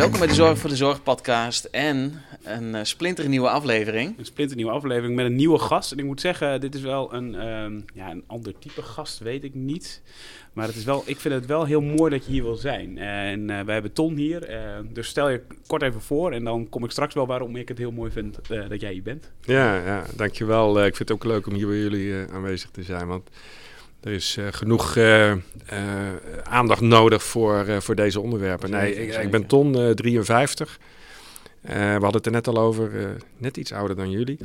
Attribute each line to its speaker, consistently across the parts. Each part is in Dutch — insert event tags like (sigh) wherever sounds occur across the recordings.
Speaker 1: Welkom bij de Zorg voor de Zorg podcast en een uh, splinternieuwe aflevering.
Speaker 2: Een splinternieuwe aflevering met een nieuwe gast. En ik moet zeggen, dit is wel een, um, ja, een ander type gast, weet ik niet. Maar het is wel, ik vind het wel heel mooi dat je hier wil zijn. En uh, wij hebben Ton hier, uh, dus stel je kort even voor en dan kom ik straks wel waarom ik het heel mooi vind dat jij hier bent.
Speaker 3: Ja, ja dankjewel. ik vind het ook leuk om hier bij jullie aanwezig te zijn, want... Er is uh, genoeg uh, uh, aandacht nodig voor, voor deze onderwerpen. Nee, ik, ik ben Ton, 53. we hadden het er net al over, net iets ouder dan jullie.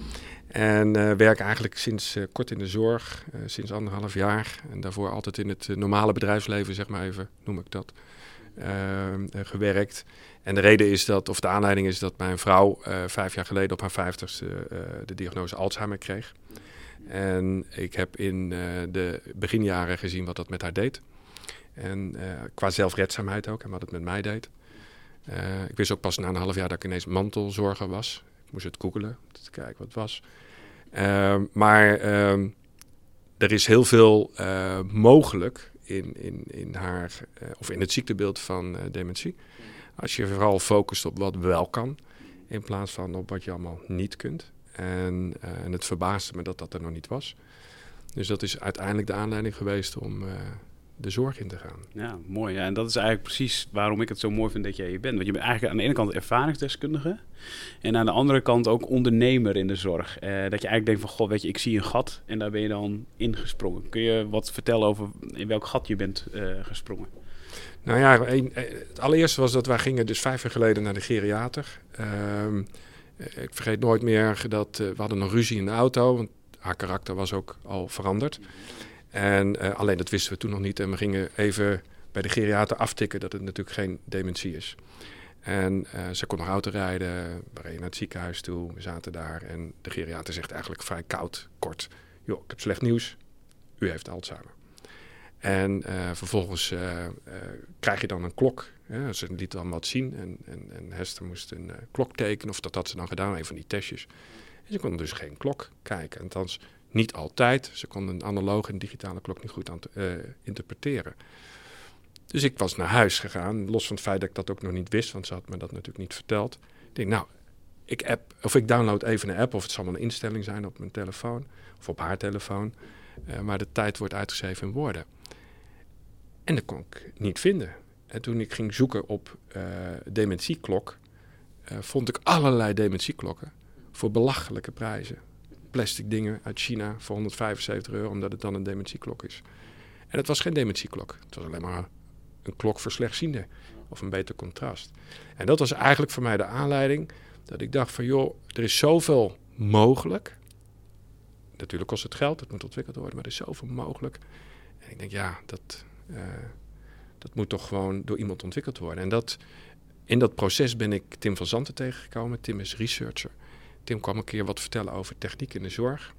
Speaker 3: En werk eigenlijk sinds kort in de zorg, sinds anderhalf jaar. En daarvoor altijd in het normale bedrijfsleven, zeg maar even, noem ik dat, gewerkt. En de reden is dat, of de aanleiding is dat mijn vrouw vijf jaar geleden op haar vijftigste de diagnose Alzheimer kreeg. En ik heb in uh, de beginjaren gezien wat dat met haar deed. En uh, qua zelfredzaamheid ook en wat het met mij deed. Uh, ik wist ook pas na een half jaar dat ik ineens mantelzorger was. Ik moest het googelen om te kijken wat het was. Ehm, maar ehm, er is heel veel mogelijk in, in, in haar, of in het ziektebeeld van dementie. Als je vooral focust op wat wel kan, in plaats van op wat je allemaal niet kunt. En, uh, en het verbaasde me dat dat er nog niet was. Dus dat is uiteindelijk de aanleiding geweest om uh, de zorg in te gaan.
Speaker 2: Ja, mooi. Ja. En dat is eigenlijk precies waarom ik het zo mooi vind dat jij hier bent. Want je bent eigenlijk aan de ene kant ervaringsdeskundige. En aan de andere kant ook ondernemer in de zorg. Uh, dat je eigenlijk denkt van, god, weet je, ik zie een gat. En daar ben je dan ingesprongen. Kun je wat vertellen over in welk gat je bent gesprongen?
Speaker 3: Nou ja, een, het allereerste was dat wij gingen dus vijf jaar geleden naar de geriater. Uh, eh, ik vergeet nooit meer dat uh, we hadden een ruzie in de auto. Want haar karakter was ook al veranderd. En uh, alleen dat wisten we toen nog niet. En we gingen even bij de geriater aftikken dat het natuurlijk geen dementie is. En ze kon nog auto rijden. We reden naar het ziekenhuis toe. We zaten daar. En de geriater zegt eigenlijk vrij koud, kort. Joh, ik heb slecht nieuws. U heeft Alzheimer. En uh, vervolgens uh, uh, krijg je dan een klok. Ze liet dan wat zien en, en, en Hester moest een klok tekenen. Of dat had ze dan gedaan, een van die testjes. En ze kon dus geen klok kijken. Althans, niet altijd. Ze kon een analoge en digitale klok niet goed interpreteren. Dus ik was naar huis gegaan, los van het feit dat ik dat ook nog niet wist, want ze had me dat natuurlijk niet verteld. Ik denk, nou, ik, app, of ik download even een app, of het zal wel een instelling zijn op mijn telefoon, of op haar telefoon. maar de tijd wordt uitgeschreven in woorden. En dat kon ik niet vinden. En toen ik ging zoeken op uh, dementieklok, uh, vond ik allerlei dementieklokken voor belachelijke prijzen. Plastic dingen uit China voor 175 euro, omdat het dan een dementieklok is. En het was geen dementieklok. Het was alleen maar een klok voor slechtzienden of een beter contrast. En dat was eigenlijk voor mij de aanleiding dat ik dacht van joh, er is zoveel mogelijk. Natuurlijk kost het geld, het moet ontwikkeld worden, maar er is zoveel mogelijk. En ik denk ja, dat, uh, dat moet toch gewoon door iemand ontwikkeld worden. En dat, in dat proces ben ik Tim van Zanten tegengekomen. Tim is researcher. Tim kwam een keer wat vertellen over techniek in de zorg.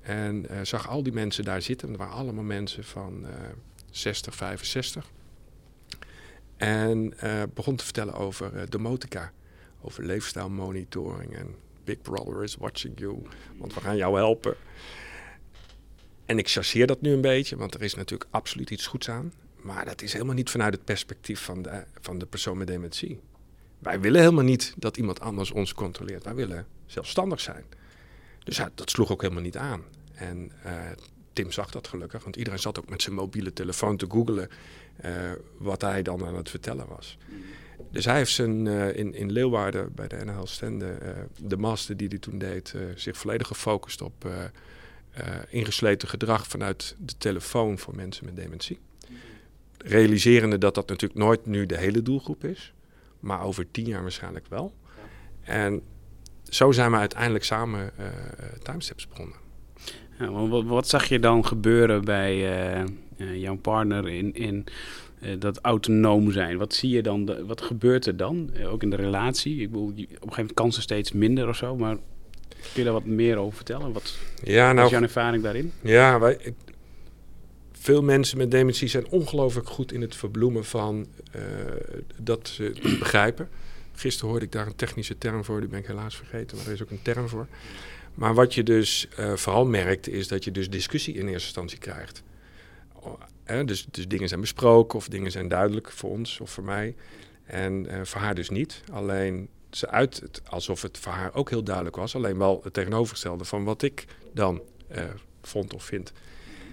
Speaker 3: En uh, zag al die mensen daar zitten. Dat waren allemaal mensen van uh, 60, 65. En begon te vertellen over domotica. Over leefstijlmonitoring en Big Brother is watching you. Want we gaan jou helpen. En ik chasseer dat nu een beetje, want er is natuurlijk absoluut iets goeds aan. Maar dat is helemaal niet vanuit het perspectief van de, van de persoon met dementie. Wij willen helemaal niet dat iemand anders ons controleert. Wij willen zelfstandig zijn. Dus ja, dat sloeg ook helemaal niet aan. En uh, Tim zag dat gelukkig, want iedereen zat ook met zijn mobiele telefoon te googlen uh, wat hij dan aan het vertellen was. Dus hij heeft zijn, uh, in, in Leeuwarden bij de NHL Stende, de master die hij toen deed, zich volledig gefocust op ingesleten gedrag vanuit de telefoon voor mensen met dementie realiserende dat dat natuurlijk nooit nu de hele doelgroep is, maar over tien jaar waarschijnlijk wel. En zo zijn we uiteindelijk samen uh, Timesteps begonnen.
Speaker 2: Wat, zag je dan gebeuren bij uh, jouw partner in, in dat autonoom zijn? Wat zie je dan? wat gebeurt er dan? ook in de relatie? Ik bedoel, op een gegeven moment kansen steeds minder of zo, maar kun je daar wat meer over vertellen? Wat, ja, nou, wat is jouw ervaring daarin?
Speaker 3: Ja, wij, veel mensen met dementie zijn ongelooflijk goed in het verbloemen van uh, dat ze begrijpen. Gisteren hoorde ik daar een technische term voor, die ben ik helaas vergeten, maar er is ook een term voor. Maar wat je dus uh, vooral merkt, is dat je dus discussie in eerste instantie krijgt. Uh, dus, dus dingen zijn besproken of dingen zijn duidelijk voor ons of voor mij. En uh, voor haar dus niet. Alleen ze uit alsof het voor haar ook heel duidelijk was. Alleen wel het tegenovergestelde van wat ik dan uh, vond of vind.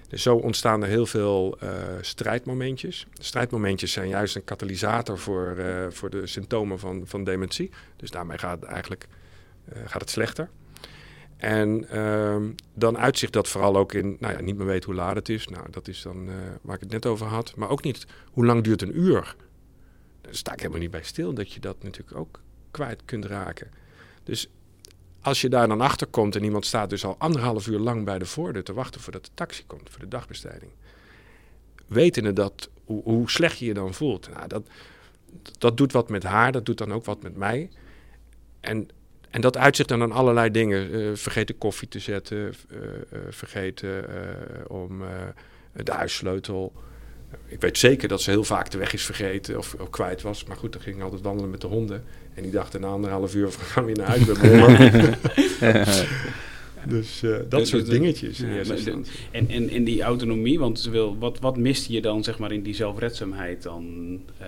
Speaker 3: Dus zo ontstaan er heel veel uh, strijdmomentjes. Strijdmomentjes zijn juist een katalysator voor, uh, voor de symptomen van, van dementie. Dus daarmee gaat eigenlijk gaat het slechter. En ehm, dan uitzicht dat vooral ook in, nou ja, niet meer weten hoe laat het is. Nou, dat is dan waar ik het net over had. Maar ook niet hoe lang duurt een uur. Daar sta ik helemaal niet bij stil dat je dat natuurlijk ook kwijt kunt raken. Dus als je daar dan achter komt en iemand staat dus al anderhalf uur lang bij de voordeur te wachten voordat de taxi komt voor de dagbesteding. Wetende dat, hoe, slecht je je dan voelt. Nou, dat, dat doet wat met haar, dat doet dan ook wat met mij. En, en dat uitzicht dan aan allerlei dingen. Vergeet de koffie te zetten, uh, uh, vergeten om de huissleutel. Ik weet zeker dat ze heel vaak de weg is vergeten of, of kwijt was. Maar goed, dan ging ik altijd wandelen met de honden. En die dacht na anderhalf uur van gaan we naar huis bij (laughs) Dus uh, dat dus, soort dingetjes. Ja,
Speaker 2: en, en, en die autonomie, want ze wil, wat, wat miste je dan zeg maar in die zelfredzaamheid dan? Uh,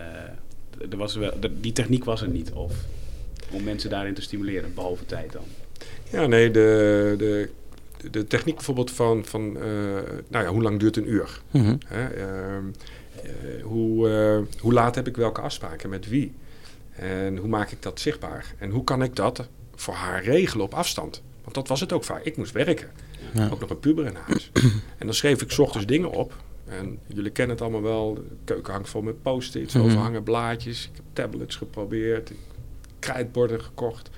Speaker 2: er was wel, die techniek was er niet, of om mensen daarin te stimuleren, behalve tijd dan?
Speaker 3: Ja, nee, de, de, de techniek bijvoorbeeld van, van uh, nou ja, hoe lang duurt een uur? Mm -hmm. Hè, hoe, hoe laat heb ik welke afspraken met wie? En hoe maak ik dat zichtbaar? En hoe kan ik dat voor haar regelen op afstand? Want dat was het ook vaak. Ik moest werken. Ook nog een puber in huis. en dan schreef ik ochtends dingen op. En jullie kennen het allemaal wel. De keuken hangt vol met post-its, mm overhangen blaadjes. Ik heb tablets geprobeerd. Krijtborden gekocht.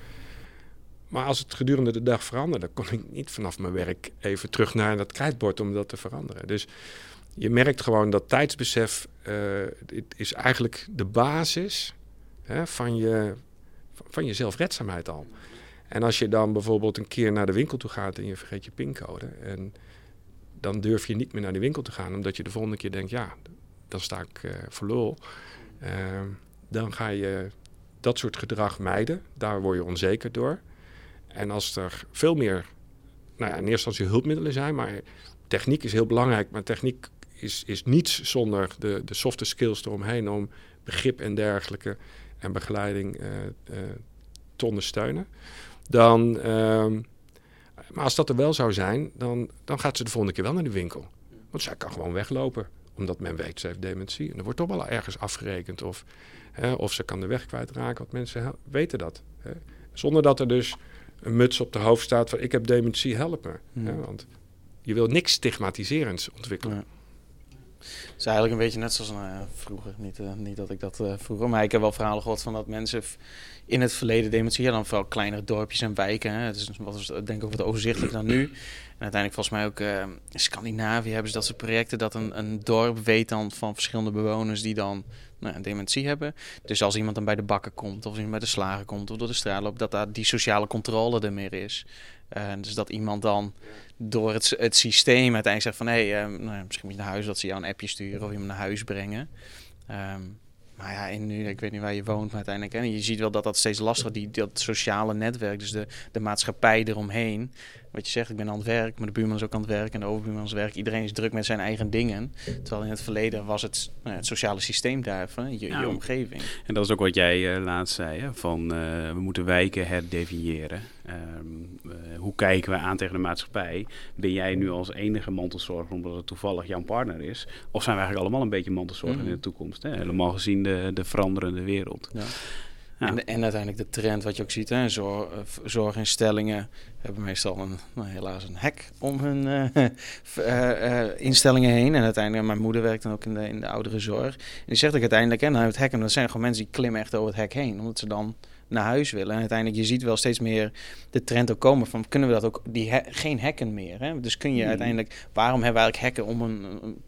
Speaker 3: Maar als het gedurende de dag veranderde, kon ik niet vanaf mijn werk even terug naar dat krijtbord om dat te veranderen. Dus je merkt gewoon dat tijdsbesef uh, is eigenlijk de basis hè, van, je, van je zelfredzaamheid al. En als je dan bijvoorbeeld een keer naar de winkel toe gaat en je vergeet je pincode. En dan durf je niet meer naar de winkel te gaan, omdat je de volgende keer denkt, ja, dan sta ik uh, voor lul. Uh, dan ga je dat soort gedrag mijden. Daar word je onzeker door. En als er veel meer, nou ja, in eerste instantie hulpmiddelen zijn, maar techniek is heel belangrijk. Maar techniek is, is niets zonder de, de softe skills eromheen om begrip en dergelijke en begeleiding uh, te ondersteunen. Dan, ehm, maar als dat er wel zou zijn, dan, dan gaat ze de volgende keer wel naar de winkel. Want zij kan gewoon weglopen, omdat men weet ze heeft dementie. En er wordt toch wel ergens afgerekend. Of, of ze kan de weg kwijtraken, want mensen weten dat. Hè. Zonder dat er dus een muts op de hoofd staat van ik heb dementie, help me. Want je wil niks stigmatiserends ontwikkelen. Ja.
Speaker 1: Het is eigenlijk een beetje net zoals nou vroeger. Niet, uh, niet dat ik dat uh, vroeger, maar ik heb wel verhalen gehoord van dat mensen in het verleden dementie dan vooral kleinere dorpjes en wijken. Hè. Het is wat is, denk ik ook wat overzichtelijk dan nu. En uiteindelijk volgens mij ook uh, in Scandinavië hebben ze dat soort projecten dat een, een dorp weet dan van verschillende bewoners die dan nou, dementie hebben. Dus als iemand dan bij de bakken komt of iemand bij de slager komt of door de straat loopt, dat daar die sociale controle er meer is. Uh, dus dat iemand dan door het, het systeem uiteindelijk zegt van hé, hey, uh, nou, misschien moet je naar huis dat ze jou een appje sturen of iemand naar huis brengen. Um, maar ja, in nu, ik weet niet waar je woont, maar uiteindelijk. En je ziet wel dat dat steeds lastiger, die, dat sociale netwerk, dus de, de maatschappij eromheen. Wat je zegt, ik ben aan het werk, maar de buurman is ook aan het werk en de overbuurman is aan het werk. Iedereen is druk met zijn eigen dingen. Terwijl in het verleden was het, nou, het sociale systeem daar, van je, je omgeving.
Speaker 2: En dat is ook wat jij uh, laatst zei, hè? van uh, we moeten wijken herdefiniëren. Um, uh, hoe kijken we aan tegen de maatschappij? Ben jij nu als enige mantelzorger omdat het toevallig jouw partner is? Of zijn we eigenlijk allemaal een beetje mantelzorger mm. in de toekomst? Hè? Helemaal gezien de, de veranderende wereld. Ja.
Speaker 1: Ja. En, en, uiteindelijk de trend wat je ook ziet, hè, zorg, zorginstellingen hebben meestal een, nou, helaas een hek om hun uh, uh, uh, instellingen heen. En uiteindelijk, mijn moeder werkt dan ook in de, in de oudere zorg. En die zegt ook uiteindelijk, hè, nou, het hek, en dat zijn gewoon mensen die klimmen echt over het hek heen, omdat ze dan naar huis willen. En uiteindelijk, je ziet wel steeds meer de trend ook komen van, kunnen we dat ook, die geen hekken meer. Hè? Dus kun je hmm. uiteindelijk, waarom hebben we eigenlijk hekken om een, een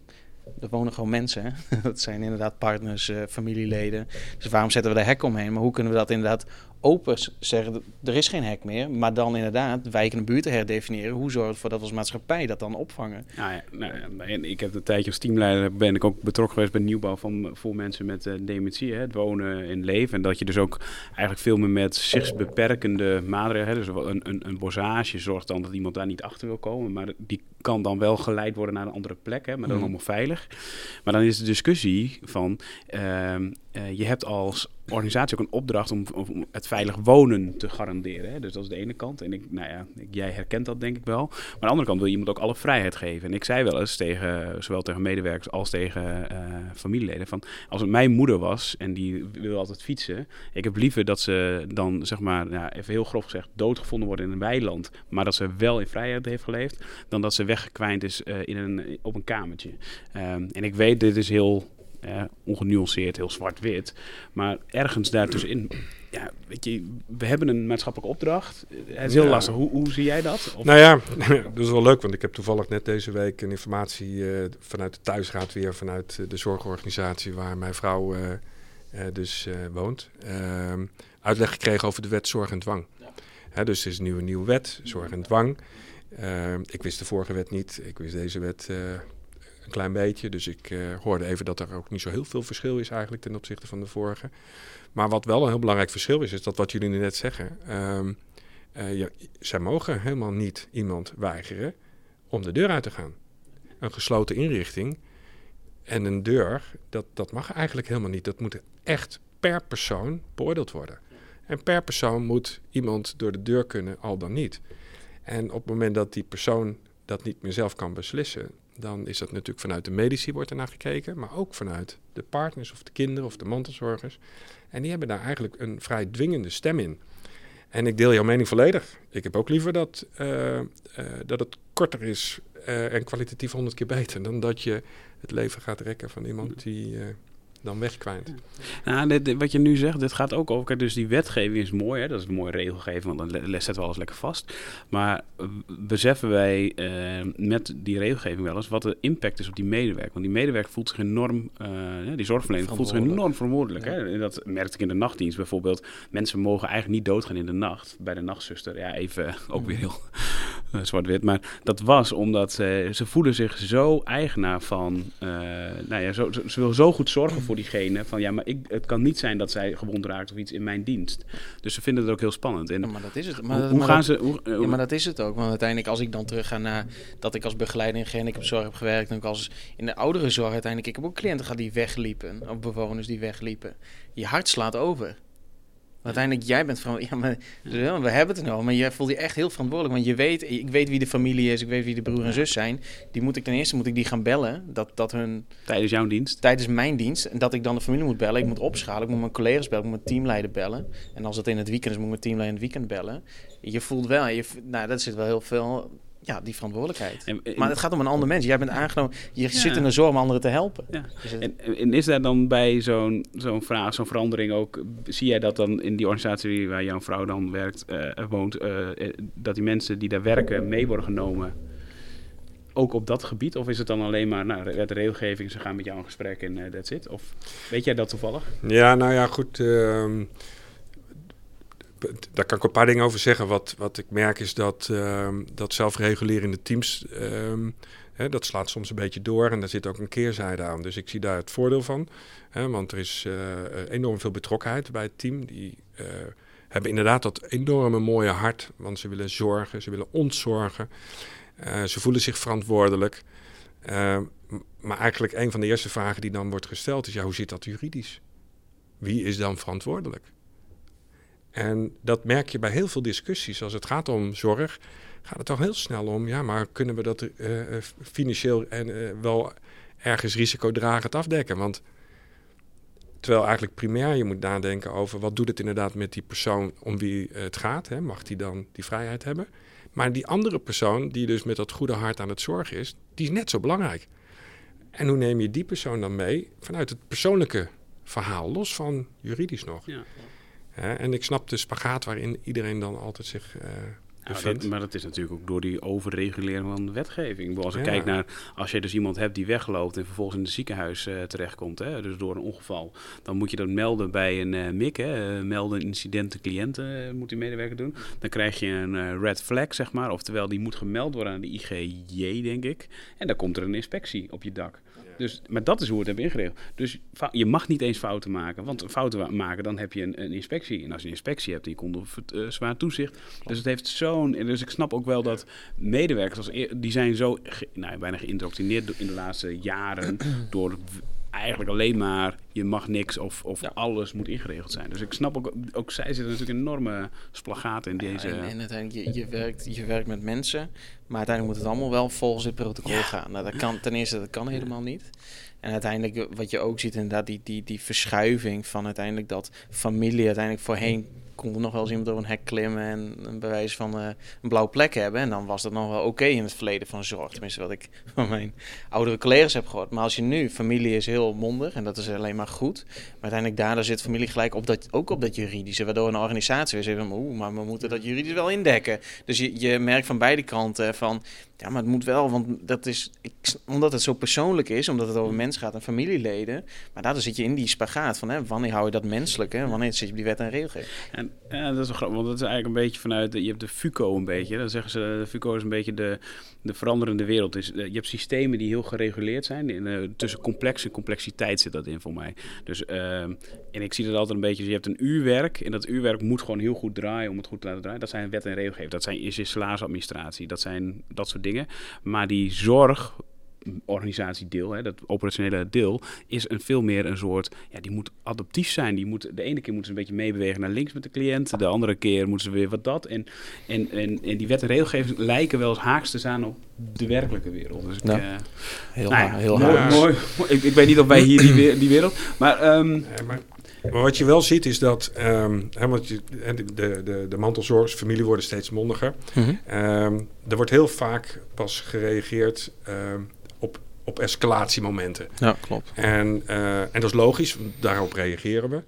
Speaker 1: er wonen gewoon mensen. Hè? (laughs) Dat zijn inderdaad partners, uh, familieleden. Dus waarom zetten we de hek omheen? Maar hoe kunnen we dat inderdaad open zeggen? Er is geen hek meer. Maar dan inderdaad wijkende buurten herdefiniëren. Hoe zorgt ervoor dat we als maatschappij dat dan opvangen?
Speaker 2: Nou ja, nou, ik heb een tijdje als teamleider ben ik ook betrokken geweest bij nieuwbouw van voor mensen met uh, dementie. Hè? Het wonen in leven. En dat je dus ook eigenlijk veel meer met zichtsbeperkende maatregelen. Dus een, een, een bosage zorgt dan dat iemand daar niet achter wil komen. Maar die kan dan wel geleid worden naar een andere plek, hè, maar dan mm. allemaal veilig. Maar dan is de discussie van, uh, eh, je hebt als organisatie ook een opdracht om, om het veilig wonen te garanderen. Hè? Dus dat is de ene kant. En ik, nou ja, jij herkent dat denk ik wel. Maar aan de andere kant wil je iemand ook alle vrijheid geven. En ik zei wel eens tegen, zowel tegen medewerkers als tegen uh, familieleden, van als het mijn moeder was en die wil altijd fietsen, ik heb liever dat ze dan, zeg maar, nou, even heel grof gezegd, doodgevonden wordt in een weiland, maar dat ze wel in vrijheid heeft geleefd, dan dat ze weggekwijnd is uh, in een, op een kamertje. Um, en ik weet, dit is heel uh, ongenuanceerd, heel zwart-wit. Maar ergens daartussenin, ja, weet je, we hebben een maatschappelijke opdracht. Het is heel ja. lastig. Hoe, hoe, zie jij dat?
Speaker 3: Of? Nou ja, (laughs) dat is wel leuk, want ik heb toevallig net deze week een informatie uh, vanuit de thuisraad weer, vanuit de zorgorganisatie waar mijn vrouw uh, dus woont, ehm, uitleg gekregen over de wet zorg en dwang. Ja. Hè, dus er is nu een nieuwe wet, zorg en dwang. Ehm, ik wist de vorige wet niet, ik wist deze wet een klein beetje. Dus ik uh, hoorde even dat er ook niet zo heel veel verschil is eigenlijk ten opzichte van de vorige. Maar wat wel een heel belangrijk verschil is, is dat wat jullie net zeggen. Um, zij mogen helemaal niet iemand weigeren om de deur uit te gaan. Een gesloten inrichting en een deur, dat, dat mag eigenlijk helemaal niet. Dat moet echt per persoon beoordeeld worden. En per persoon moet iemand door de deur kunnen, al dan niet. En op het moment dat die persoon dat niet meer zelf kan beslissen, dan is dat natuurlijk vanuit de medici wordt er naar gekeken, maar ook vanuit de partners of de kinderen of de mantelzorgers. En die hebben daar eigenlijk een vrij dwingende stem in. En ik deel jouw mening volledig. Ik heb ook liever dat, uh, uh, dat het korter is uh, en kwalitatief honderd keer beter dan dat je het leven gaat rekken van iemand die dan wegkwijnt.
Speaker 2: Nou, dit, dit, wat je nu zegt, dit gaat ook over. Dus die wetgeving is mooi, hè? dat is een mooie regelgeving, want dan zetten we alles lekker vast. Maar beseffen wij uh, met die regelgeving wel eens wat de impact is op die medewerker? Want die medewerker voelt zich enorm, uh, die zorgverlener voelt zich enorm vermoedelijk. Ja. Hè? Dat merkte ik in de nachtdienst bijvoorbeeld. Mensen mogen eigenlijk niet doodgaan in de nacht bij de nachtzuster. Ja, even ook weer heel zwart-wit. Maar dat was omdat ze, ze voelen zich zo eigenaar van. Uh, nou ja, zo, ze, ze wil zo goed zorgen voor diegene. Van ja, maar ik, het kan niet zijn dat zij gewond raakt of iets in mijn dienst. Dus ze vinden het ook heel spannend. En
Speaker 1: ja, maar dat is het. Maar,
Speaker 2: hoe, hoe
Speaker 1: maar
Speaker 2: gaan
Speaker 1: dat,
Speaker 2: ze. Hoe,
Speaker 1: ja, maar dat is het ook. Want uiteindelijk, als ik dan terug ga naar dat ik als begeleider in gehandicaptenzorg heb gewerkt. En ook als in de oudere zorg uiteindelijk. Ik heb ook cliënten gehad die wegliepen. Of bewoners die wegliepen. Je hart slaat over. Uiteindelijk, jij bent van, ja, maar ja. we hebben het nou, maar jij voelt je echt heel verantwoordelijk. Want je weet, ik weet wie de familie is, ik weet wie de broer en zus zijn. Die moet ik ten eerste moet ik die gaan bellen. Dat, dat hun.
Speaker 2: Tijdens jouw dienst?
Speaker 1: Tijdens mijn dienst. En dat ik dan de familie moet bellen. Ik moet opschalen, ik moet mijn collega's bellen, ik moet mijn teamleider bellen. En als het in het weekend is, moet ik mijn teamleider in het weekend bellen. Je voelt wel, je, nou, dat zit wel heel veel ja, die verantwoordelijkheid. En, en, maar het gaat om een ander mens. Jij bent aangenomen, je ja. zit in de zorg om anderen te helpen.
Speaker 2: Ja. Dus het... en, en, is daar dan bij zo'n zo'n vraag, zo'n verandering ook, zie jij dat dan in die organisatie waar jouw vrouw dan werkt, uh, woont, uh, dat die mensen die daar werken mee worden genomen? Ook op dat gebied? Of is het dan alleen maar, nou, de regelgeving, ze gaan met jou in gesprek en uh, that's it? Of weet jij dat toevallig?
Speaker 3: Ja, nou ja, goed. Uh, daar kan ik een paar dingen over zeggen. Wat, wat ik merk is dat, um, dat zelfregulerende teams, um, hè, dat slaat soms een beetje door en daar zit ook een keerzijde aan. Dus ik zie daar het voordeel van. Hè, want er is uh, enorm veel betrokkenheid bij het team. Die uh, hebben inderdaad dat enorme mooie hart, want ze willen zorgen, ze willen ontzorgen. Ze voelen zich verantwoordelijk. maar eigenlijk een van de eerste vragen die dan wordt gesteld is, ja, hoe zit dat juridisch? Wie is dan verantwoordelijk? En dat merk je bij heel veel discussies. Als het gaat om zorg, gaat het toch heel snel om, ja, maar kunnen we dat uh, financieel en uh, wel ergens risicodragend afdekken? Want terwijl eigenlijk primair je moet nadenken over wat doet het inderdaad met die persoon om wie het gaat. Hè? Mag die dan die vrijheid hebben? Maar die andere persoon, die dus met dat goede hart aan het zorgen is, die is net zo belangrijk. En hoe neem je die persoon dan mee vanuit het persoonlijke verhaal, los van juridisch nog? Ja. Hè? En ik snap de spagaat waarin iedereen dan altijd zich uh,
Speaker 2: dat, maar dat is natuurlijk ook door die overregulering van de wetgeving. Als ik ja. kijk naar, als je dus iemand hebt die wegloopt en vervolgens in het ziekenhuis uh, terechtkomt, hè, dus door een ongeval, dan moet je dat melden bij een uh, MIC, hè, melden incidenten cliënten, moet die medewerker doen. Dan krijg je een red flag, zeg maar, oftewel die moet gemeld worden aan de IGJ, denk ik. En dan komt er een inspectie op je dak. Dus, maar dat is hoe we het hebben ingeregeld. Dus je mag niet eens fouten maken. Want fouten maken, dan heb je een, een inspectie. En als je een inspectie hebt, die komt op uh, zwaar toezicht. Dus het heeft zo'n... Dus ik snap ook wel dat medewerkers, als, die zijn zo ge, nou, bijna geïndoctrineerd in de laatste jaren door eigenlijk alleen maar je mag niks of, of
Speaker 1: Ja.
Speaker 2: alles moet ingeregeld zijn. Dus ik snap ook, ook zij zitten natuurlijk een enorme splagaat in deze...
Speaker 1: Ja, en, en uiteindelijk, je, je, werkt, je werkt met mensen, maar uiteindelijk moet het allemaal wel volgens het protocol gaan. Nou, dat kan, ten eerste, dat kan helemaal niet. En uiteindelijk, wat je ook ziet, inderdaad, die, die, die verschuiving van uiteindelijk dat familie, uiteindelijk voorheen kon er nog wel eens iemand door een hek klimmen en een bewijs van eh, een blauwe plek hebben. En dan was dat nog wel oké in het verleden van zorg. Tenminste, wat ik (laughs) van mijn oudere collega's heb gehoord. Maar als je nu, familie is heel mondig en dat is alleen maar goed. Maar uiteindelijk daardoor zit familie gelijk op dat, ook op dat juridische. Waardoor een organisatie weer zegt oeh, maar we moeten dat juridisch wel indekken. Dus je, je merkt van beide kanten van, ja, maar het moet wel, want dat is, ik, omdat het zo persoonlijk is, omdat het over mensen gaat en familieleden. Maar daardoor zit je in die spagaat van, hè, wanneer hou je dat menselijk, hè? wanneer zit je die wet en regelgeving.
Speaker 2: En dat is wel grappig, want dat is eigenlijk een beetje vanuit, de- je hebt de FUCO een beetje, dan zeggen ze, de FUCO is een beetje de, de veranderende wereld. Dus, eh, je hebt systemen die heel gereguleerd zijn, in, eh, tussen complex en complexiteit zit dat in voor mij. Dus, ehm, en ik zie dat altijd een beetje, je hebt een uurwerk en dat uurwerk moet gewoon heel goed draaien om het goed te laten draaien. Dat zijn wet en regelgeving, dat zijn, is je salarisadministratie, dat zijn dat soort dingen. Maar die zorg organisatiedeel, hè, dat operationele deel, is een veel meer een soort, ja, die moet adaptief zijn. Die moet, de ene keer moeten ze een beetje meebewegen naar links met de cliënt, de andere keer moeten ze weer wat dat. En, en, en, en die wet en regelgeving lijken wel eens haaks te staan op de werkelijke wereld. Dus ik,
Speaker 1: Ja.
Speaker 2: eh,
Speaker 1: Heel,
Speaker 2: nou ja,
Speaker 1: heel
Speaker 2: mooi. Ik, ik weet niet of wij hier die, die wereld, maar ehm,
Speaker 3: Eh, maar, maar wat je wel ziet is dat ehm, hè, want je, de, de, de, mantelzorgers, familie worden steeds mondiger. Ehm, er wordt heel vaak pas gereageerd ehm, op, op escalatiemomenten.
Speaker 1: Ja, klopt.
Speaker 3: En, eh, en dat is logisch, daarop reageren we.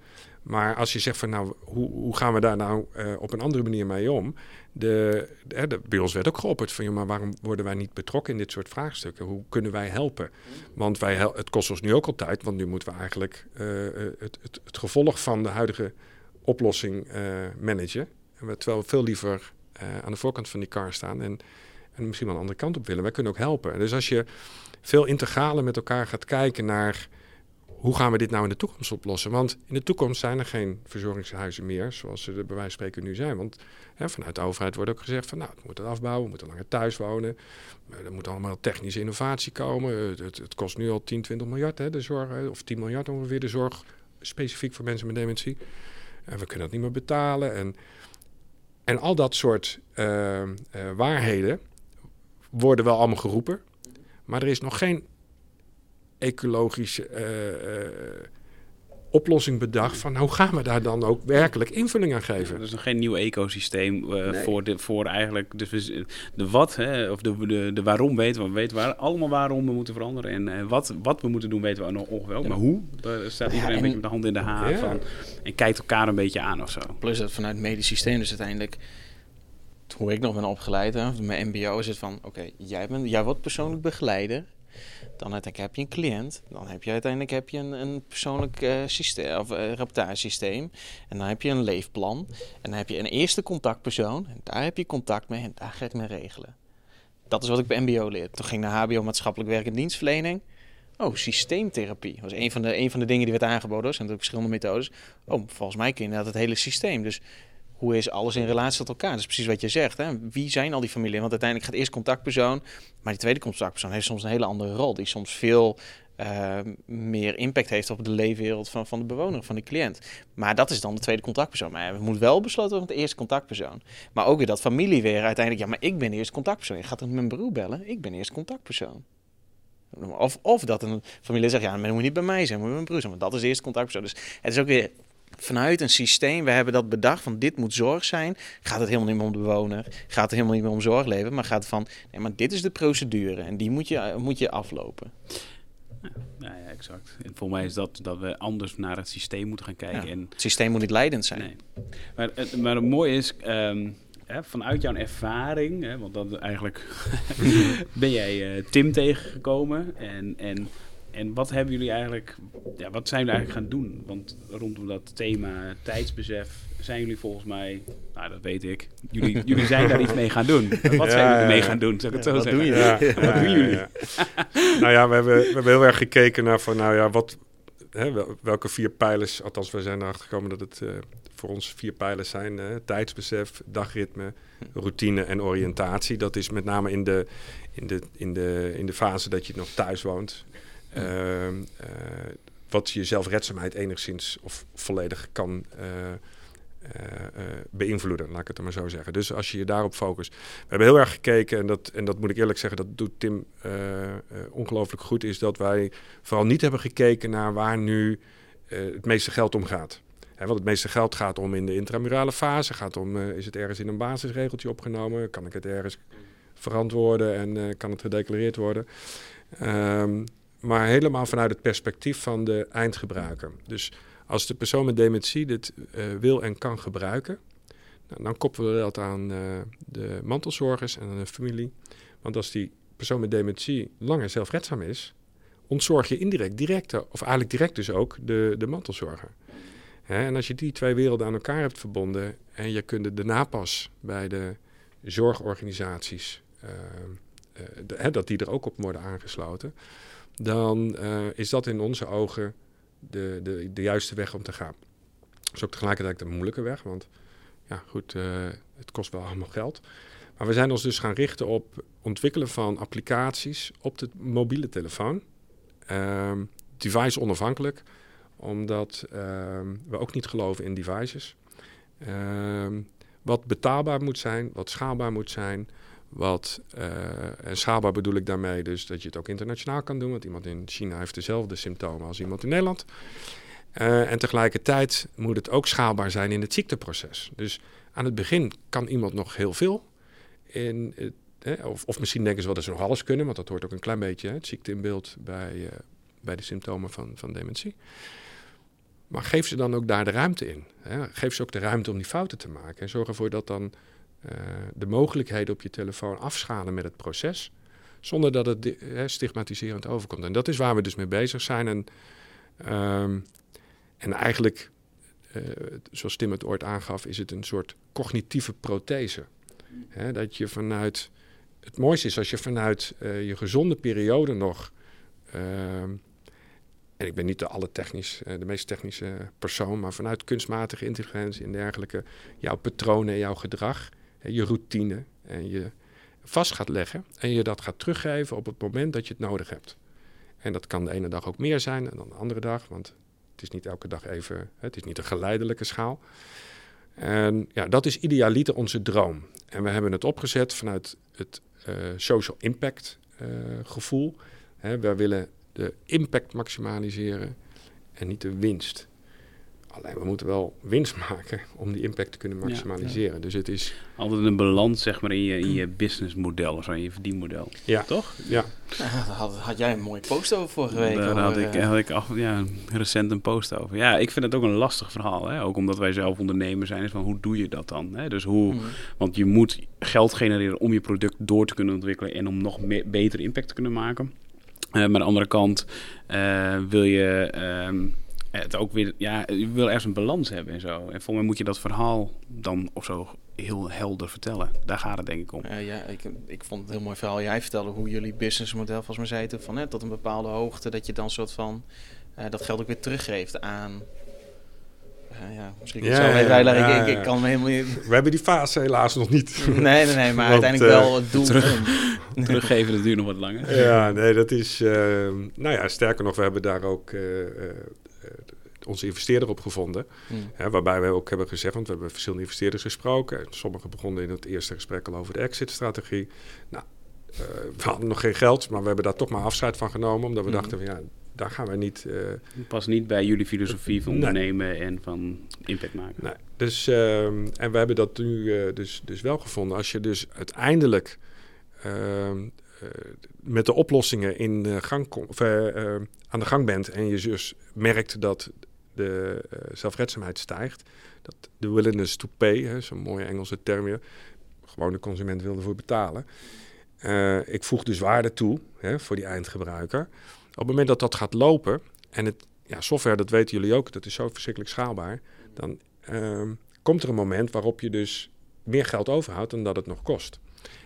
Speaker 3: Maar als je zegt van nou, hoe, hoe gaan we daar nou eh, op een andere manier mee om? De, de, bij ons werd ook geopperd van, joh, maar waarom worden wij niet betrokken in dit soort vraagstukken? Hoe kunnen wij helpen? Want wij, het kost ons nu ook al tijd, want nu moeten we eigenlijk eh, eh, het, het, het gevolg van de huidige oplossing managen. Terwijl we veel liever aan de voorkant van die kar staan en, en misschien wel een andere kant op willen. Wij kunnen ook helpen. Dus als je veel integraler met elkaar gaat kijken naar hoe gaan we dit nou in de toekomst oplossen? Want in de toekomst zijn er geen verzorgingshuizen meer zoals ze er bij wijze spreken nu zijn. Want hè, vanuit de overheid wordt ook gezegd van nou, we moeten afbouwen, we moeten langer thuis wonen. Er moet allemaal technische innovatie komen. Het, het, kost nu al 10, 20 miljard, hè, de zorg, of 10 miljard ongeveer de zorg specifiek voor mensen met dementie. En we kunnen dat niet meer betalen. En, en al dat soort eh, eh, waarheden worden wel allemaal geroepen. Maar er is nog geen ecologische eh, eh, oplossing bedacht van hoe gaan we daar dan ook werkelijk invulling aan geven.
Speaker 2: er is nog geen nieuw ecosysteem eh,
Speaker 3: Nee.
Speaker 2: voor, de, voor eigenlijk de, wat, hè, of de, de, de waarom weten we. We weten waar, allemaal waarom we moeten veranderen. En eh, wat, wat we moeten doen weten we nog ongeveer. Maar hoe, daar staat iedereen
Speaker 1: en-
Speaker 2: een beetje met de hand in de haar
Speaker 3: Ja.
Speaker 2: van. En kijkt elkaar een beetje aan of zo.
Speaker 1: Plus dat vanuit het medisch systeem dus uiteindelijk, hoe ik nog ben opgeleid, hè, mijn mbo is het van, oké, jij, bent, jij wordt persoonlijk begeleider. Dan heb je een cliënt. Dan heb je uiteindelijk heb je een, een persoonlijk eh, systeem, of uh, rapportagesysteem. En dan heb je een leefplan. En dan heb je een eerste contactpersoon. En daar heb je contact mee en daar ga ik mee regelen. Dat is wat ik bij mbo leer. Toen ging ik naar hbo maatschappelijk werk en dienstverlening. Oh, systeemtherapie. Dat was een van, de, een van de dingen die werd aangeboden. Er zijn natuurlijk verschillende methodes. Oh, volgens mij kun je inderdaad het hele systeem. Dus hoe is alles in relatie tot elkaar? Dat is precies wat je zegt. Hè? Wie zijn al die familie? Want uiteindelijk gaat eerst contactpersoon. Maar die tweede contactpersoon heeft soms een hele andere rol. Die soms veel uh, meer impact heeft op de leefwereld van, van de bewoner, van de cliënt. Maar dat is dan de tweede contactpersoon. Maar we moeten wel besloten worden met de eerste contactpersoon. Maar ook weer dat familie weer uiteindelijk. Ja, maar ik ben de eerste contactpersoon. Je gaat toch mijn broer bellen? Ik ben de eerste contactpersoon. Of, of dat een familie zegt, ja, maar moet niet bij mij zijn, moet bij mijn broer zijn. Want dat is de eerste contactpersoon. Dus het is ook weer vanuit een systeem, we hebben dat bedacht van dit moet zorg zijn. Gaat het helemaal niet meer om de bewoner, gaat het helemaal niet meer om zorg leveren, maar gaat van, nee, maar dit is de procedure en die moet je, moet je aflopen.
Speaker 2: Ja, ja, exact. En voor mij is dat dat we anders naar het systeem moeten gaan kijken.
Speaker 1: Ja,
Speaker 2: en,
Speaker 1: het systeem moet niet leidend zijn.
Speaker 2: Nee. Maar, het, maar het mooie is, um, hè, vanuit jouw ervaring, hè, want dat eigenlijk (laughs) ben jij uh, Tim tegengekomen en, en en wat hebben jullie eigenlijk, ja, wat zijn jullie eigenlijk gaan doen? Want rondom dat thema tijdsbesef zijn jullie volgens mij, nou dat weet ik, jullie, (laughs) jullie zijn daar iets mee gaan doen. Wat ja, zijn jullie ja, mee gaan doen? Zou ik het zo
Speaker 1: wat
Speaker 2: zeggen?
Speaker 1: Doe je?
Speaker 3: Ja,
Speaker 2: wat doen jullie? (laughs)
Speaker 3: nou ja, we hebben, we hebben heel erg gekeken naar van, nou ja, wat, hè, welke vier pijlers, althans we zijn erachter gekomen dat het uh, voor ons vier pijlers zijn. Uh, tijdsbesef, dagritme, routine en oriëntatie. Dat is met name in de, in de, in de, in de fase dat je nog thuis woont. Ehm, eh, wat je zelfredzaamheid enigszins of volledig kan eh, eh, beïnvloeden, laat ik het maar zo zeggen. Dus als je je daarop focust. We hebben heel erg gekeken, en dat, en dat moet ik eerlijk zeggen, dat doet Tim ongelooflijk goed, is dat wij vooral niet hebben gekeken naar waar nu het meeste geld om gaat. Hè, want het meeste geld gaat om in de intramurale fase, gaat om, is het ergens in een basisregeltje opgenomen, kan ik het ergens verantwoorden en kan het gedeclareerd worden. Ehm, maar helemaal vanuit het perspectief van de eindgebruiker. Dus als de persoon met dementie dit eh, wil en kan gebruiken, nou, dan koppelen we dat aan eh, de mantelzorgers en aan de familie. Want als die persoon met dementie langer zelfredzaam is, ontzorg je indirect, direct, of eigenlijk direct dus ook, de, de mantelzorger. Hè, en als je die twee werelden aan elkaar hebt verbonden en je kunt de napas bij de zorgorganisaties, eh, hè, dat die er ook op worden aangesloten, dan eh, is dat in onze ogen de, de, de juiste weg om te gaan. Dat is ook tegelijkertijd een moeilijke weg, want ja, goed, eh, het kost wel allemaal geld. Maar we zijn ons dus gaan richten op ontwikkelen van applicaties op de mobiele telefoon. Ehm, device onafhankelijk, omdat ehm, we ook niet geloven in devices. Ehm, wat betaalbaar moet zijn, wat schaalbaar moet zijn. Wat, eh, en schaalbaar bedoel ik daarmee dus dat je het ook internationaal kan doen. Want iemand in China heeft dezelfde symptomen als iemand in Nederland. Eh, en tegelijkertijd moet het ook schaalbaar zijn in het ziekteproces. Dus aan het begin kan iemand nog heel veel. In of, of misschien denken ze wel dat ze nog alles kunnen, want dat hoort ook een klein beetje, hè, het ziekte in beeld bij, eh, bij de symptomen van, van dementie. Maar geef ze dan ook daar de ruimte in. Hè. Geef ze ook de ruimte om die fouten te maken. En zorg ervoor dat dan de mogelijkheden op je telefoon afschalen met het proces. Zonder dat het stigmatiserend overkomt. En dat is waar we dus mee bezig zijn. En, ehm, en eigenlijk, eh, zoals Tim het ooit aangaf, is het een soort cognitieve prothese. Dat je vanuit. Het mooiste is als je vanuit eh, je gezonde periode nog. ehm, en ik ben niet de, alle technisch, eh, de meest technische persoon, maar vanuit kunstmatige intelligentie en dergelijke, jouw patronen en jouw gedrag, je routine en je vast gaat leggen en je dat gaat teruggeven op het moment dat je het nodig hebt. En dat kan de ene dag ook meer zijn dan de andere dag, want het is niet elke dag even, het is niet een geleidelijke schaal. En ja, dat is idealiter onze droom. En we hebben het opgezet vanuit het eh, social impact eh, gevoel. Hè, wij willen de impact maximaliseren en niet de winst. Alleen we moeten wel winst (laughs) maken om die impact te kunnen
Speaker 2: Ja,
Speaker 3: maximaliseren. Dus het is,
Speaker 2: Altijd een balans zeg maar in je, in je businessmodel of zo, in je verdienmodel.
Speaker 3: ja,
Speaker 2: Toch?
Speaker 3: ja,
Speaker 1: Ja, daar had, had jij een mooie post over vorige week.
Speaker 2: Daar had ik, had ik af, ja, recent een post over. Ja, ik vind het ook een lastig verhaal. Hè? Ook omdat wij zelf ondernemer zijn. Is van hoe doe je dat dan? Hè? Dus hoe,
Speaker 1: mm.
Speaker 2: Want je moet geld genereren om je product door te kunnen ontwikkelen en om nog beter impact te kunnen maken. Eh, maar aan de andere kant eh, wil je ehm, het ook weer, ja, je wil ergens een balans hebben en zo. En voor mij moet je dat verhaal dan of zo heel helder vertellen. Daar gaat het denk ik om.
Speaker 1: Eh, ja, ik, ik vond het een heel mooi verhaal. Jij vertelde hoe jullie businessmodel, volgens mij zei van hè, tot een bepaalde hoogte, dat je dan soort van eh, dat geld ook weer teruggeeft aan. eh, ja, misschien
Speaker 3: Ja,
Speaker 1: zo
Speaker 3: ja, ja,
Speaker 1: ik, kan me helemaal niet.
Speaker 3: we hebben die fase helaas nog niet.
Speaker 1: Nee, nee, nee, maar (laughs)
Speaker 3: Want,
Speaker 1: uiteindelijk wel het doel.
Speaker 2: terug-. (laughs) Teruggeven, dat duurt nog wat langer.
Speaker 3: Ja, nee, dat is. eh, nou ja, sterker nog, we hebben daar ook eh, eh, eh, onze investeerder op gevonden.
Speaker 1: Mm.
Speaker 3: Hè, waarbij we ook hebben gezegd, want we hebben verschillende investeerders gesproken. En Sommigen begonnen in het eerste gesprek al over de exit-strategie. Nou, eh, we hadden nog geen geld, maar we hebben daar toch maar afscheid van genomen. Omdat we
Speaker 1: Mhm.
Speaker 3: dachten, van, ja, daar gaan wij niet. eh,
Speaker 2: Past niet bij jullie filosofie van
Speaker 3: Nee.
Speaker 2: ondernemen en van impact maken.
Speaker 3: Nee, dus, ehm, en we hebben dat nu eh, dus, dus wel gevonden. Als je dus uiteindelijk ehm, eh, met de oplossingen in gang kom, of, aan de gang bent en je dus merkt dat de eh, zelfredzaamheid stijgt, dat de willingness to pay, zo'n mooie Engelse term weer, gewoon de consument wil ervoor betalen. Eh, ik voeg dus waarde toe hè, voor die eindgebruiker. Op het moment dat dat gaat lopen, en het, ja, software, dat weten jullie ook, dat is zo verschrikkelijk schaalbaar, dan ehm, komt er een moment waarop je dus meer geld overhoudt dan dat het nog kost.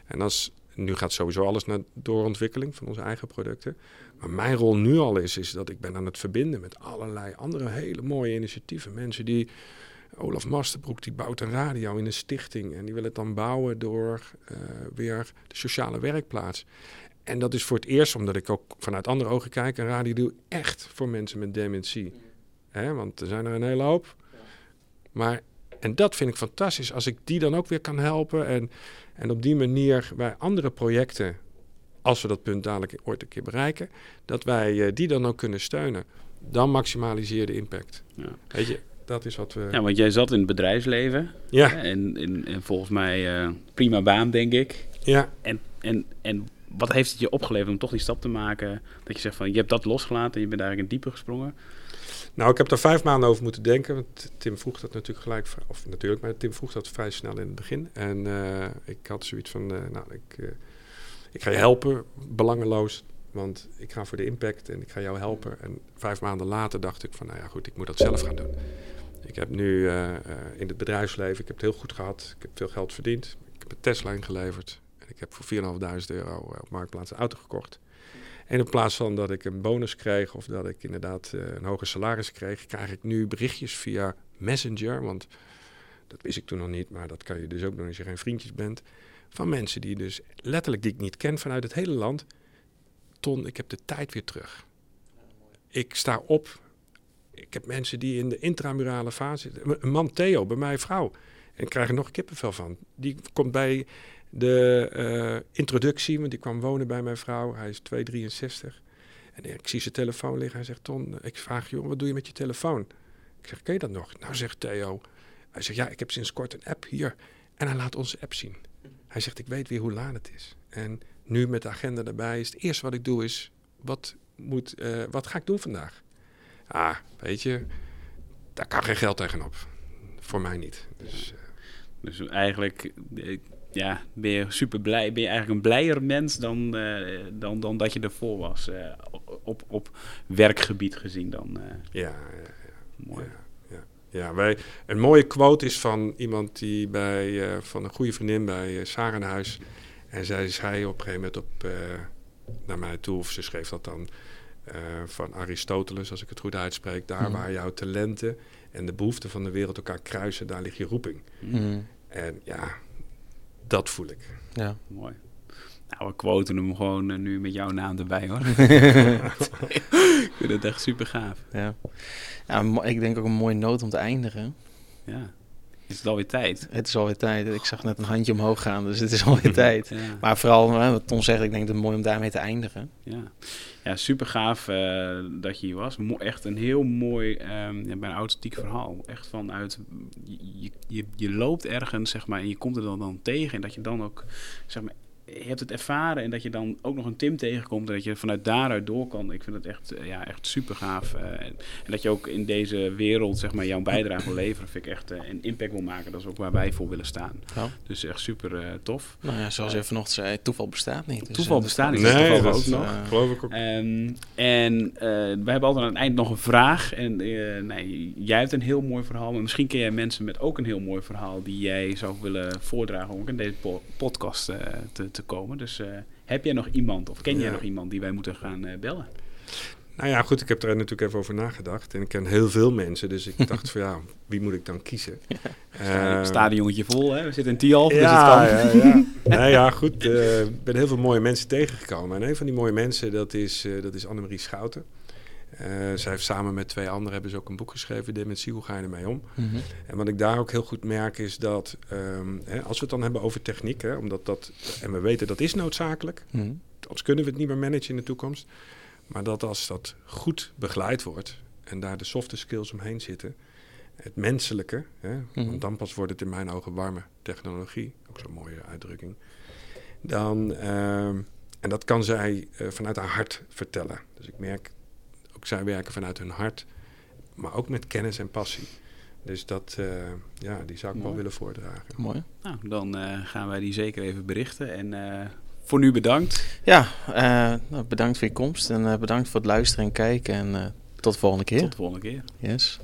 Speaker 3: En als, nu gaat sowieso alles naar doorontwikkeling van onze eigen producten. Maar mijn rol nu al is, is dat ik ben aan het verbinden met allerlei andere hele mooie initiatieven. Mensen die, Olaf Masterbroek, die bouwt een radio in een stichting. En die wil het dan bouwen door eh, weer de sociale werkplaats. En dat is voor het eerst, omdat ik ook vanuit andere ogen kijk, een radio doe echt voor mensen met dementie. Hè, want er zijn er een hele hoop. Maar, en dat vind ik fantastisch, als ik die dan ook weer kan helpen. En, en op die manier bij andere projecten, als we dat punt dadelijk ooit een keer bereiken, dat wij eh, die dan ook kunnen steunen. Dan maximaliseer de impact.
Speaker 2: Ja.
Speaker 3: Weet je, dat is wat we...
Speaker 2: Ja, want jij zat in het bedrijfsleven.
Speaker 3: Ja,
Speaker 2: En, en, en volgens mij eh, prima baan, denk ik.
Speaker 3: ja.
Speaker 2: En, en, en wat heeft het je opgeleverd om toch die stap te maken? Dat je zegt van, je hebt dat losgelaten en je bent eigenlijk in diepe gesprongen.
Speaker 3: Nou, ik heb daar vijf maanden over moeten denken. Want Tim vroeg dat natuurlijk gelijk. Of natuurlijk, maar Tim vroeg dat vrij snel in het begin. En eh, ik had zoiets van: Nou, ik, ik ga je helpen, belangeloos. Want ik ga voor de impact en ik ga jou helpen. En vijf maanden later dacht ik: van, Nou ja, goed, ik moet dat zelf gaan doen. Ik heb nu eh, eh, in het bedrijfsleven, ik heb het heel goed gehad. Ik heb veel geld verdiend. Ik heb een Tesla ingeleverd. En ik heb voor 4.500 euro eh, op Marktplaats een auto gekocht. En in plaats van dat ik een bonus kreeg of dat ik inderdaad een hoger salaris kreeg, krijg ik nu berichtjes via Messenger. Want dat wist ik toen nog niet, maar dat kan je dus ook doen als je geen vriendjes bent. Van mensen die dus letterlijk die ik niet ken vanuit het hele land. Ton, ik heb de tijd weer terug. Ik sta op. Ik heb mensen die in de intramurale fase. Een man Theo, bij mij vrouw. En ik krijg er nog kippenvel van. Die komt bij de eh, introductie, want die kwam wonen bij mijn vrouw. Hij is 2,63. En ik zie zijn telefoon liggen. Hij zegt, Ton, ik vraag je, wat doe je met je telefoon? Ik zeg, ken je dat nog? Nou, zegt Theo. Hij zegt, ja, ik heb sinds kort een app hier. En hij laat onze app zien. Hij zegt, ik weet weer hoe laat het is. En nu met de agenda erbij is het eerste wat ik doe is, wat, moet, eh, wat ga ik doen vandaag? Ah, weet je, daar kan geen geld tegenop. Voor mij niet. Dus, eh,
Speaker 2: Dus eigenlijk eh, ja, ben je super blij. Ben je eigenlijk een blijer mens dan, dan, dan dat je ervoor was. op, op werkgebied gezien dan. eh,
Speaker 3: ja, ja,
Speaker 2: mooi.
Speaker 3: Ja, ja. wij, een mooie quote is van iemand die bij, eh, van een goede vriendin bij uh, Sarenhuis. En zij zei op een gegeven moment op, eh, naar mij toe, of ze schreef dat dan eh, van Aristoteles, als ik het goed uitspreek. Daar
Speaker 1: Mhm.
Speaker 3: waar jouw talenten en de behoeften van de wereld elkaar kruisen, daar ligt je roeping.
Speaker 1: Mm,
Speaker 3: En ja, dat voel ik.
Speaker 1: ja.
Speaker 2: Mooi. Nou, we quoten hem gewoon eh, nu met jouw naam erbij hoor. (laughs) ik vind het echt super gaaf.
Speaker 1: ja. ja ik denk ook een mooie noot om te eindigen.
Speaker 2: Ja. Is het alweer tijd?
Speaker 1: Het is alweer tijd. Ik zag net een handje omhoog gaan, dus het is alweer (laughs) tijd.
Speaker 2: Ja.
Speaker 1: Maar vooral, wat Ton zegt, ik denk dat het mooi om daarmee te eindigen.
Speaker 2: Ja, ja super gaaf eh, dat je hier was. Mo- echt een heel mooi, ja, bijna authentiek verhaal. Echt vanuit, je, je, je loopt ergens, zeg maar, en je komt er dan, dan tegen. En dat je dan ook, zeg maar, hebt het ervaren en dat je dan ook nog een Tim tegenkomt en dat je vanuit daaruit door kan. Ik vind het echt, eh, ja, echt super gaaf. eh, en, en dat je ook in deze wereld, zeg maar, jouw bijdrage wil leveren, vind ik echt eh, een impact wil maken. Dat is ook waar wij voor willen staan.
Speaker 1: Ja.
Speaker 2: Dus echt super eh, tof.
Speaker 1: Nou ja, zoals je vanochtend zei, toeval bestaat niet. Dus,
Speaker 2: Toeval bestaat niet.
Speaker 1: dat-
Speaker 2: Nee,
Speaker 3: dat
Speaker 2: ook nog.
Speaker 3: Geloof ik ook.
Speaker 2: Ehm, en eh, wij hebben altijd aan het eind nog een vraag. En eh, nee, jij hebt een heel mooi verhaal. Maar misschien ken jij mensen met ook een heel mooi verhaal... die jij zou willen voordragen om ook in deze po- podcast eh, te, te komen. Dus eh, heb jij nog iemand of ken jij
Speaker 3: Ja.
Speaker 2: nog iemand die wij moeten gaan eh, bellen?
Speaker 3: Nou ja, goed, ik heb er natuurlijk even over nagedacht. En ik ken heel veel mensen, dus ik (laughs) dacht van ja, wie moet ik dan kiezen?
Speaker 2: Uh,
Speaker 3: Eh,
Speaker 2: Stadionnetje vol, hè? We zitten in Tialf, dus
Speaker 3: ja,
Speaker 2: het kan.
Speaker 3: ja, ja. (laughs) nee, ja, goed. Ik ben heel veel mooie mensen tegengekomen. En een van die mooie mensen, dat is, dat is Annemarie Schouten. Eh, zij heeft samen met twee anderen hebben ze ook een boek geschreven, Dementie, hoe ga je ermee om?
Speaker 1: Mhm.
Speaker 3: En wat ik daar ook heel goed merk is dat, ehm, hè, als we het dan hebben over techniek, hè, omdat dat, en we weten dat is noodzakelijk,
Speaker 1: Mhm.
Speaker 3: anders kunnen we het niet meer managen in de toekomst. Maar dat als dat goed begeleid wordt en daar de softe skills omheen zitten, het menselijke, hè,
Speaker 1: Mhm.
Speaker 3: want dan pas wordt het in mijn ogen warme technologie, ook zo'n mooie uitdrukking, dan, ehm, en dat kan zij eh, vanuit haar hart vertellen. Dus ik merk, ook zij werken vanuit hun hart, maar ook met kennis en passie. Dus dat, eh, ja, die zou ik wel willen voordragen.
Speaker 1: Mooi.
Speaker 2: Nou, dan eh, gaan wij die zeker even berichten. En eh, voor nu bedankt.
Speaker 1: Ja, eh, nou, bedankt voor je komst en eh, bedankt voor het luisteren en kijken. En eh, tot de volgende keer.
Speaker 2: Tot de volgende keer.
Speaker 1: Yes.